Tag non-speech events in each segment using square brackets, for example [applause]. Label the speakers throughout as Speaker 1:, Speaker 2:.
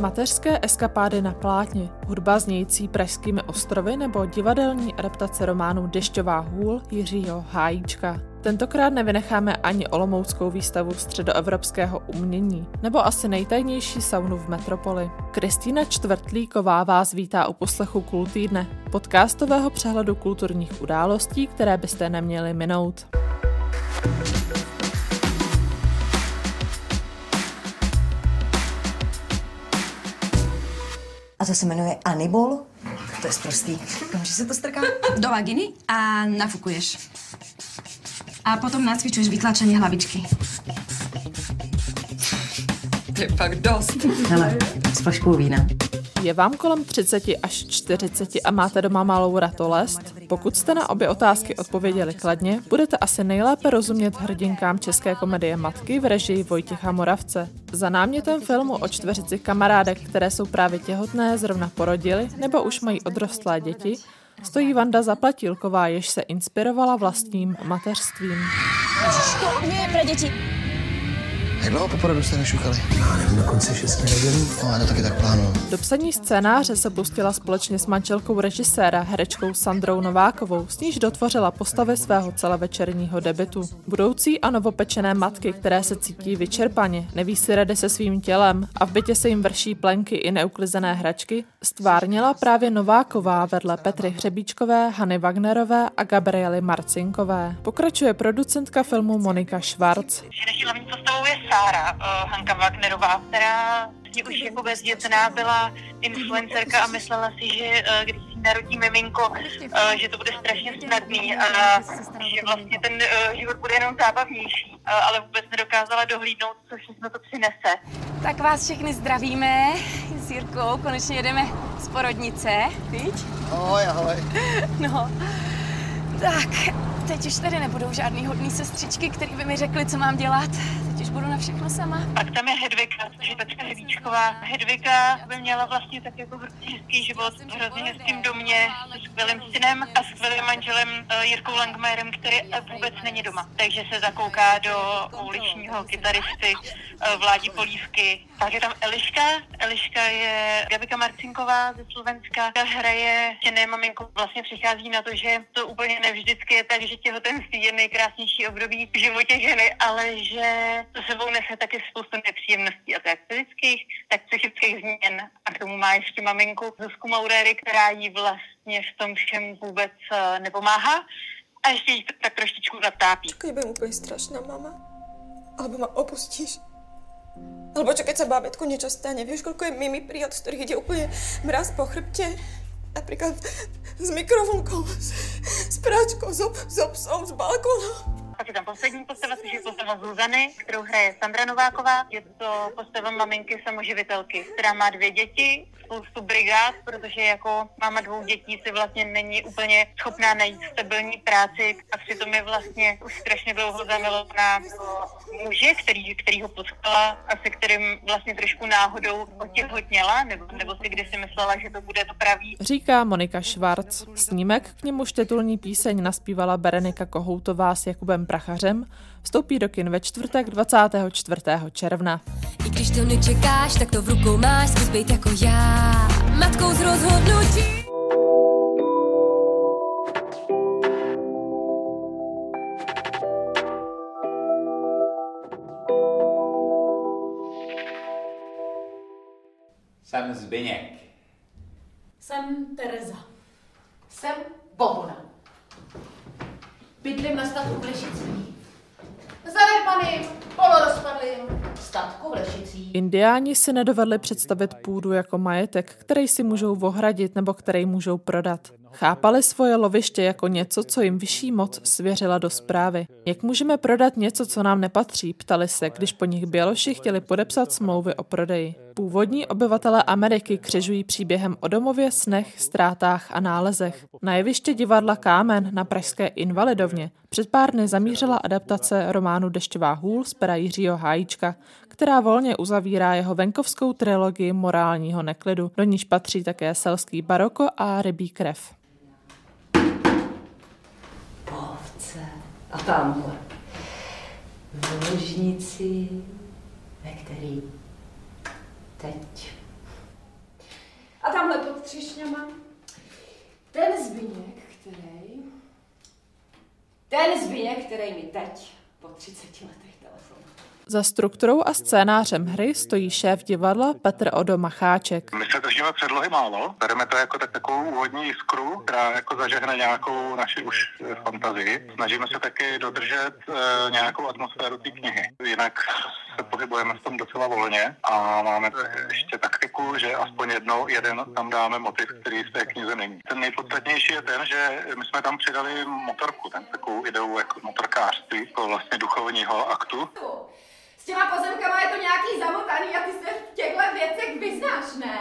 Speaker 1: Mateřské eskapády na plátně, hudba znějící pražskými ostrovy nebo divadelní adaptace románu Dešťová hůl Jiřího Hájíčka. Tentokrát nevynecháme ani olomouckou výstavu středoevropského umění, nebo asi nejtajnější saunu v metropoli. Kristýna Čtvrtlíková vás vítá u poslechu Kultýdne, podcastového přehledu kulturních událostí, které byste neměli minout.
Speaker 2: A to se jmenuje Anibol? To je prostý. Kamže se to strká?
Speaker 3: Do vaginy a nafukuješ. A potom nacvičuješ vytlačení hlavičky.
Speaker 2: To je fakt dost. Hele, s flaškou vína.
Speaker 1: Je vám kolem 30 až 40 a máte doma malou ratolest? Pokud jste na obě otázky odpověděli kladně, budete asi nejlépe rozumět hrdinkám české komedie Matky v režii Vojtěcha Moravce. Za námětem filmu o čtveřici kamarádek, které jsou právě těhotné, zrovna porodily nebo už mají odrostlé děti, stojí Vanda Zaplatilková, jež se inspirovala vlastním mateřstvím.
Speaker 3: To nie je pre deti.
Speaker 4: Jak dlouho po porodu jste nešukali?
Speaker 5: Já nevím, na konci šesti nedělí.
Speaker 4: No, já to taky tak plánuju.
Speaker 1: Do psaní scénáře se pustila společně s manželkou režiséra, herečkou Sandrou Novákovou, s níž dotvořila postavy svého celovečerního debitu. Budoucí a novopečené matky, které se cítí vyčerpaně, neví si rady se svým tělem a v bytě se jim vrší plenky i neuklizené hračky, stvárnila právě Nováková vedle Petry Hřebíčkové, Hany Wagnerové a Gabriely Marcinkové. Pokračuje producentka filmu Monika Schwarz.
Speaker 6: Hlavní postavou je Sára, uh, Hanka Wagnerová, která vlastně už jako bezdětná byla influencerka a myslela si, že uh, když si narodí miminko, uh, že to bude strašně snadný a že vlastně ten uh, život bude jenom zábavnější, uh, ale vůbec nedokázala dohlídnout, co všechno to přinese.
Speaker 3: Tak vás všechny zdravíme s Jirkou. Konečně jedeme z porodnice, viď?
Speaker 4: Ahoj, ahoj. [laughs]
Speaker 3: No, tak, teď už tady nebudou žádný hodný sestřičky, který by mi řekli, co mám dělat. Už budu na všechno sama.
Speaker 6: Pak tam je Hedvika, což je Petka Hřebíčková. Hedvika by měla vlastně tak jako hrozně hezký život v hrozně hezkým domě se skvělým synem a skvělým manželem uh, Jirkou Langmajerem, který eh, vůbec není doma. Takže se zakouká do uličního kytaristy [laughs] uh, Vládi Polívky. Pak je tam Eliška. Eliška je Gabika Marcinková ze Slovenska. Ta hraje těné maminko. Vlastně přichází na to, že to úplně nevždycky je tak, že těhotenství je nejkrásnější období v životě ženy, ale že sebou nese taky spoustu nepříjemností, a to jak fyzických, tak psychických změn. A k tomu má ještě maminku Zuzku Mauréry, která jí vlastně v tom všem vůbec eh, nepomáhá a ještě jí tak trošičku zatápí.
Speaker 7: Keď budem úplne strašná mama, alebo ma opustíš, alebo čo keď sa bábätku niečo stane, vieš, koľko je mimi príhod, z ktorých ide úplne mraz po chrbte, napríklad s mikrovlnkou, s, práčkou, s, ob- s obsom, z balkónu.
Speaker 6: Pak je tam poslední postava, což je postava Zuzany, kterou hraje Sandra Nováková. Je to postava maminky samoživitelky, která má dvě děti, spoustu brigád, protože jako máma dvou dětí si vlastně není úplně schopná najít stabilní práci a přitom je vlastně už strašně dlouho zamilovaná muže, který, který ho potkala a se kterým vlastně trošku náhodou otěhotněla, nebo, nebo si kdysi myslela, že to bude to pravý.
Speaker 1: Říká Monika Švarc. Snímek, k němuž titulní píseň naspívala Berenika Kohoutová s Jakubem Prachařem, vstoupí do kin ve čtvrtek 24. června.
Speaker 8: I když to nečekáš, tak to v rukou máš, zkus být jako já. Matkou z rozhodnutí.
Speaker 9: Jsem Zbyněk.
Speaker 10: Jsem Tereza. Jsem Bohuna. Bydlím na statku v Lešicích. Zanedbaným, polorozpadlým statku v Lešicích.
Speaker 1: Indiáni si nedovedli představit půdu jako majetek, který si můžou ohradit nebo který můžou prodat. Chápali svoje loviště jako něco, co jim vyšší moc svěřila do zprávy. Jak můžeme prodat něco, co nám nepatří, ptali se, když po nich Běloši chtěli podepsat smlouvy o prodeji. Původní obyvatelé Ameriky křižují příběhem o domově, snech, ztrátách a nálezech. Na jeviště divadla Kámen na pražské Invalidovně před pár dny zamířila adaptace románu Dešťová hůl z pera Jiřího Hájíčka, která volně uzavírá jeho venkovskou trilogii morálního neklidu, do níž patří také selský baroko a rybí krev.
Speaker 2: Hradce a tamhle. V ložnici, ve který teď.
Speaker 10: A tamhle pod třešňama ten zbyněk, který ten zbyněk, který mi teď po 30 letech
Speaker 1: za strukturou a scénářem hry stojí šéf divadla Petr Odo Macháček.
Speaker 9: My se držíme předlohy málo, bereme to jako tak takovou úvodní jiskru, která jako zažehne nějakou naši už eh, fantazii. Snažíme se taky dodržet e, nějakou atmosféru té knihy. Jinak se pohybujeme v tom docela volně a máme ještě taktiku, že aspoň jednou, jeden tam dáme motiv, který z té knize není. Ten nejpodstatnější je ten, že my jsme tam přidali motorku, ten takovou ideu jako motorkářství, jako vlastně duchovního aktu.
Speaker 10: Těma pozemkama je to nějaký zamotaný a ty se v těchto věcech vyznáš, ne?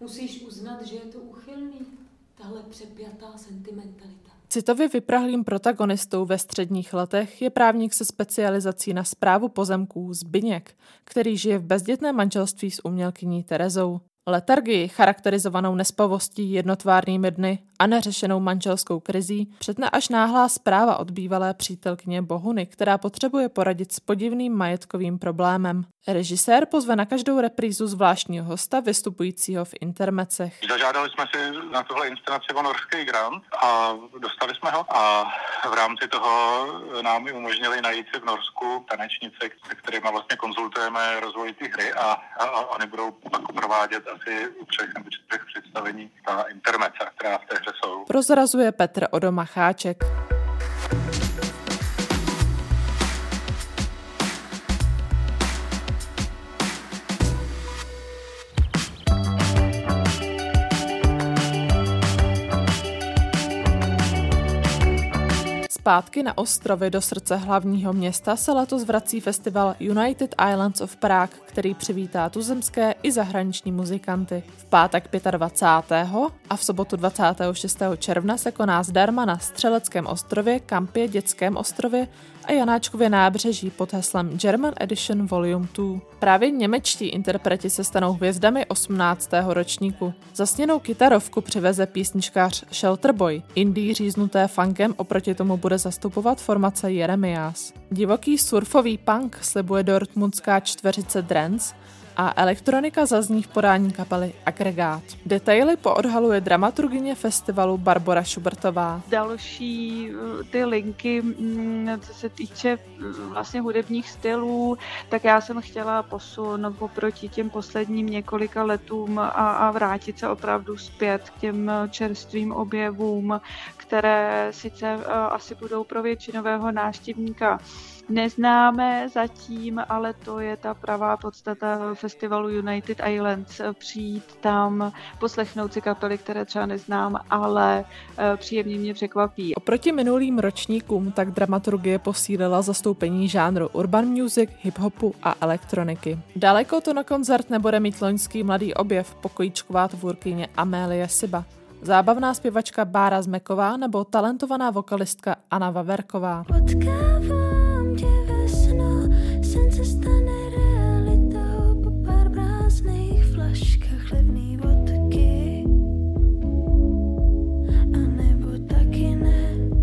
Speaker 8: Musíš uznat, že je to uchylný. Tahle přepjatá sentimentalita.
Speaker 1: Citově vyprahlým protagonistou ve středních letech je právník se specializací na zprávu pozemků Zbyněk, který žije v bezdětném manželství s umělkyní Terezou. Letargii, charakterizovanou nespavostí, jednotvárnými dny a neřešenou manželskou krizí, přetne až náhlá zpráva od bývalé přítelkyně Bohuny, která potřebuje poradit s podivným majetkovým problémem. Režisér pozve na každou reprízu zvláštního hosta vystupujícího v intermecech.
Speaker 9: Zažádali jsme si na tuhle inscenaci o norský grant a dostali jsme ho a v rámci toho nám umožnili najít si v Norsku tanečnice, se kterými vlastně konzultujeme rozvoj té hry a, a, a oni budou pak provádět asi u třech nebo čtyřech představení ta intermece, která v té hře jsou.
Speaker 1: Prozrazuje Petr Odo Zpátky na ostrovy do srdce hlavního města se letos vrací festival United Islands of Prague, který přivítá tuzemské i zahraniční muzikanty. V pátek 25. a v sobotu 26. června se koná zdarma na Střeleckém ostrově, Kampě, Dětském ostrově a Janáčkově nábřeží pod heslem German Edition Volume 2. Právě němečtí interpreti se stanou hvězdami 18. ročníku. Zasněnou kytarovku přiveze písničkář Shelterboy. Indie říznuté funkem oproti tomu bude zastupovat formace Jeremias. Divoký surfový punk slibuje dortmundská čtveřice Drens a elektronika zazní v podání kapely Agregát. Detaily poodhaluje dramaturgině festivalu Barbara Schubertová.
Speaker 11: Další eh, ty linky, mm, co se týče eh, vlastně hudebních stylů, tak já jsem chtěla posunout oproti těm posledním několika letům a, a vrátit se opravdu zpět k těm čerstvým objevům, které sice asi budou pro většinového návštěvníka neznáme zatím, ale to je ta pravá podstata festivalu United Islands. Přijít tam, poslechnout si kapely, které třeba neznám, ale uh, příjemně mě překvapí.
Speaker 1: Oproti minulým ročníkům tak dramaturgie posílila zastoupení žánru urban music, hip-hopu a elektroniky. Daleko to na koncert nebude mít loňský mladý objev, pokojíčková tvůrkyně Amélie Siba zábavná zpěvačka Bára Zmeková nebo talentovaná vokalistka Anna Vaverková. Potkávám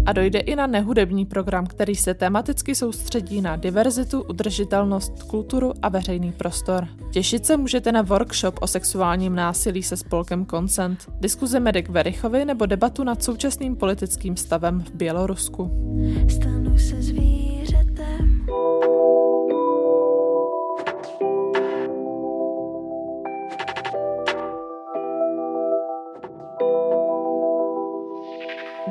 Speaker 1: A dojde i na nehudební program, který se tematicky soustředí na diverzitu, udržitelnost, kulturu a veřejný prostor. Těšit se můžete na workshop o sexuálním násilí se spolkem Consent, diskuze Medek Verichovi nebo debatu nad současným politickým stavem v Bělorusku. Stanu se zvířetem.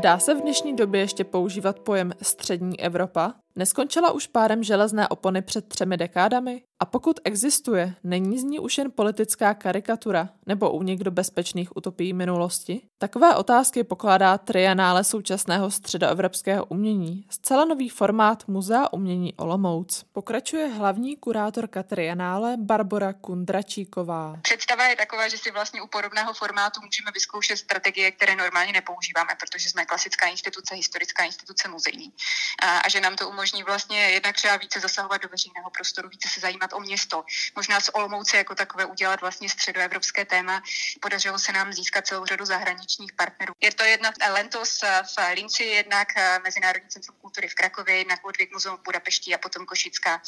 Speaker 1: Dá se v dnešní době ještě používat pojem střední Evropa? Neskončila už párem železné opony před třemi dekádami? A pokud existuje, není z ní už jen politická karikatura nebo únik do bezpečných utopií minulosti? Takové otázky pokládá trianále současného středoevropského umění, zcela nový formát Muzea umění Olomouc. Pokračuje hlavní kurátorka trianále Barbara Kundračíková.
Speaker 12: Představa je taková, že si vlastně u podobného formátu můžeme vyzkoušet strategie, které normálně nepoužíváme, protože jsme klasická instituce, historická instituce muzejní. A, a že nám to umožňuje umožní vlastně jednak třeba více zasahovat do veřejného prostoru, více se zajímat o město. Možná z Olomouce jako takové udělat vlastně středoevropské téma. Podařilo se nám získat celou řadu zahraničních partnerů. Je to jedna Lentos v Linci, jednak Mezinárodní centrum kultury v Krakově, jednak Ludwig Muzeum v Budapešti a potom Košická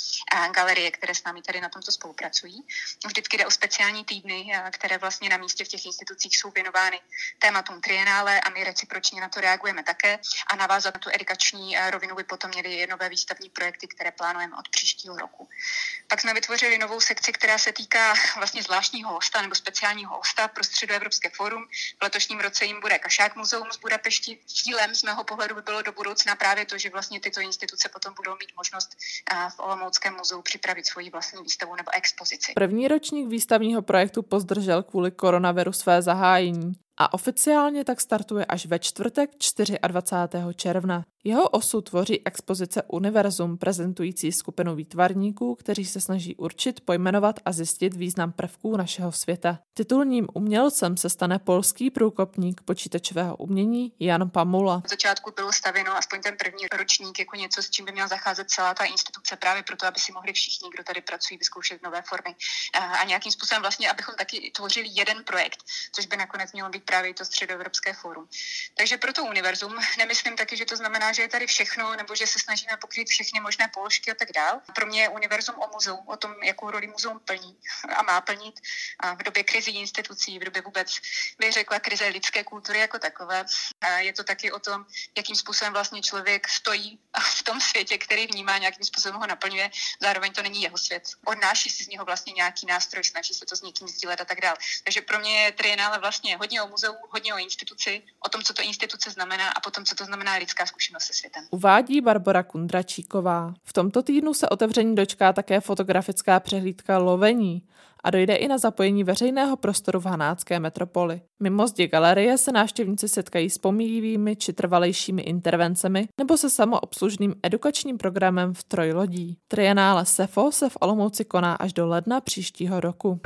Speaker 12: galerie, které s námi tady na tomto spolupracují. Vždycky jde o speciální týdny, které vlastně na místě v těch institucích jsou věnovány tématům trienále a my recipročně na to reagujeme také a navázat na tu edukační rovinu by potom měly nové výstavní projekty, které plánujeme od příštího roku. Pak jsme vytvořili novou sekci, která se týká vlastně zvláštního hosta nebo speciálního hosta pro Středoevropské fórum. V letošním roce jim bude Kašák muzeum z Budapešti. Cílem z mého pohledu by bylo do budoucna právě to, že vlastně tyto instituce potom budou mít možnost v Olomouckém muzeu připravit svoji vlastní výstavu nebo expozici.
Speaker 1: První ročník výstavního projektu pozdržel kvůli koronaviru své zahájení a oficiálně tak startuje až ve čtvrtek 24. června. Jeho osu tvoří expozice Univerzum, prezentující skupinu výtvarníků, kteří se snaží určit, pojmenovat a zjistit význam prvků našeho světa. Titulním umělcem se stane polský průkopník počítačového umění Jan Pamula.
Speaker 12: V začátku bylo stavěno aspoň ten první ročník jako něco, s čím by měla zacházet celá ta instituce, právě proto, aby si mohli všichni, kdo tady pracují, vyzkoušet nové formy. A nějakým způsobem vlastně, abychom taky tvořili jeden projekt, což by nakonec mělo být právě to středoevropské fórum. Takže pro to univerzum nemyslím taky, že to znamená, že je tady všechno, nebo že se snažíme pokrýt všechny možné položky a tak dál. Pro mě je univerzum o muzeu, o tom, jakou roli muzeum plní a má plnit a v době krizí institucí, v době vůbec, bych řekla, krize lidské kultury jako takové. A je to taky o tom, jakým způsobem vlastně člověk stojí [laughs] v tom světě, který vnímá, nějakým způsobem ho naplňuje. Zároveň to není jeho svět. Odnáší si z něho vlastně nějaký nástroj, snaží se to s někým sdílet a tak dále. Takže pro mě je triennále vlastně hodně o muzeu, hodně o instituci, o tom, co to instituce znamená a potom, co to znamená lidská zkušenost se světem.
Speaker 1: Uvádí Barbara Kundračíková. V tomto týdnu se otevření dočká také fotografická přehlídka Lovení a dojde i na zapojení veřejného prostoru v hanácké metropoli. Mimo zdi galerie se návštěvníci setkají s pomíjivými či trvalejšími intervencemi nebo se samoobslužným edukačním programem v Trojlodí. Trianále SEFO se v Olomouci koná až do ledna příštího roku.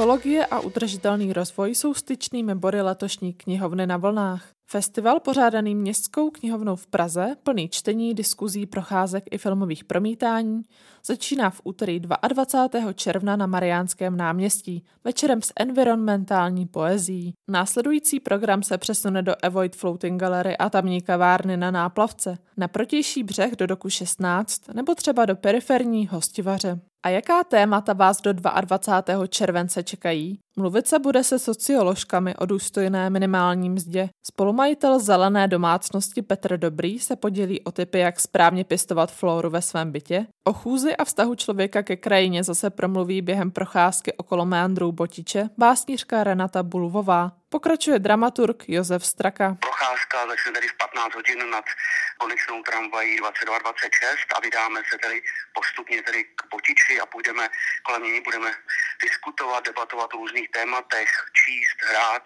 Speaker 1: Ekologie a udržitelný rozvoj jsou styčnými body letošní knihovny na vlnách. Festival pořádaný Městskou knihovnou v Praze, plný čtení, diskuzí, procházek i filmových promítání, začíná v úterý 22. června na Mariánském náměstí, večerem s environmentální poezí. Následující program se přesune do Avoid Floating Gallery a tamní kavárny na Náplavce, na protější břeh do doku 16 nebo třeba do periferní hostivaře. A jaká témata vás do 22. července čekají? Mluvit se bude se socioložkami o důstojné minimální mzdě. Spolumajitel zelené domácnosti Petr Dobrý se podělí o typy, jak správně pěstovat floru ve svém bytě. O chůzi a vztahu člověka ke krajině zase promluví během procházky okolo meandrů Botiče básnířka Renata Bulvová. Pokračuje dramaturg Josef Straka.
Speaker 13: Procházka začne tedy v 15 hodin nad konečnou tramvají 2226 a vydáme se tedy postupně tedy k Botiči a půjdeme kolem ní budeme diskutovat, debatovat o různých tématech, číst, hrát,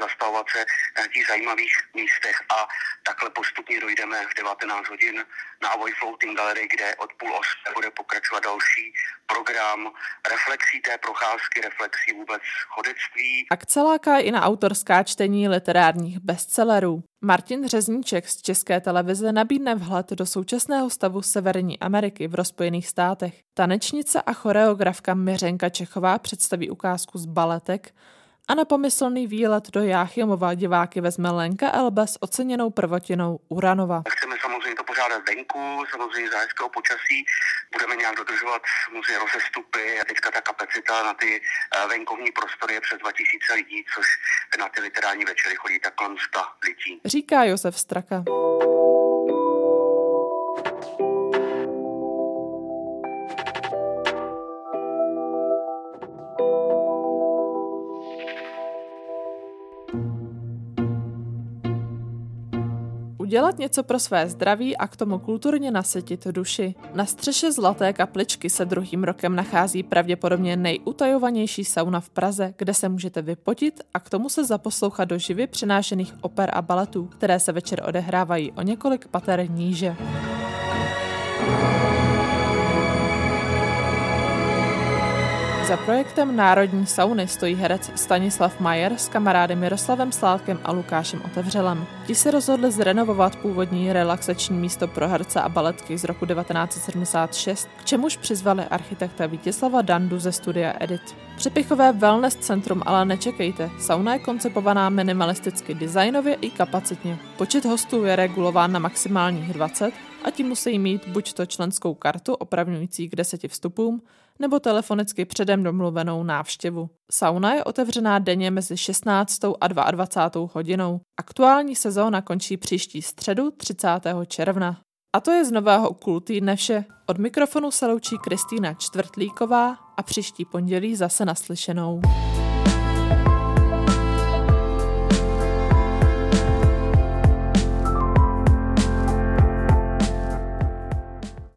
Speaker 13: zastavovat se na těch zajímavých místech a takhle postupně dojdeme v 19 hodin na Avoy Floating Gallery, kde od půl osmé bude pokračovat další program reflexí té procházky, reflexí vůbec chodectví.
Speaker 1: Akce láká i na autorská čtení literárních bestsellerů. Martin Řezníček z České televize nabídne vhled do současného stavu Severní Ameriky v rozpojených státech. Tanečnice a choreografka Miřenka Čechová představí ukázku z baletek a na pomyslný výlet do Jáchymova diváky vezme Lenka Elbe s oceněnou prvotinou Uranova.
Speaker 13: Chceme samozřejmě to pořádat venku, samozřejmě za hezkého počasí, budeme nějak dodržovat samozřejmě rozestupy a teďka ta kapacita na ty eh, venkovní prostory je přes 2000 lidí, což na ty literární večery chodí tak kolem 100 lidí.
Speaker 1: Říká Josef Straka. Udělat něco pro své zdraví a k tomu kulturně nasytit duši. Na střeše Zlaté kapličky se druhým rokem nachází pravděpodobně nejutajovanější sauna v Praze, kde se můžete vypotit a k tomu se zaposlouchat do živě přenášených oper a baletů, které se večer odehrávají o několik pater níže. Za projektem Národní sauny stojí herec Stanislav Majer s kamarády Miroslavem Sládkem a Lukášem Otevřelem. Ti se rozhodli zrenovovat původní relaxační místo pro herce a baletky z roku 1976, k čemuž přizvali architekta Vítězslava Dandu ze studia Edit. Přepichové wellness centrum ale nečekejte, sauna je koncipovaná minimalisticky designově i kapacitně. Počet hostů je regulován na maximálních 20 a ti musí mít buď to členskou kartu opravňující k deseti vstupům, nebo telefonicky předem domluvenou návštěvu. Sauna je otevřená denně mezi 16. a 22. hodinou. Aktuální sezóna končí příští středu 30. června. A to je z nového Cool týdne vše. Od mikrofonu se loučí Kristýna Čtvrtlíková a příští pondělí zase naslyšenou.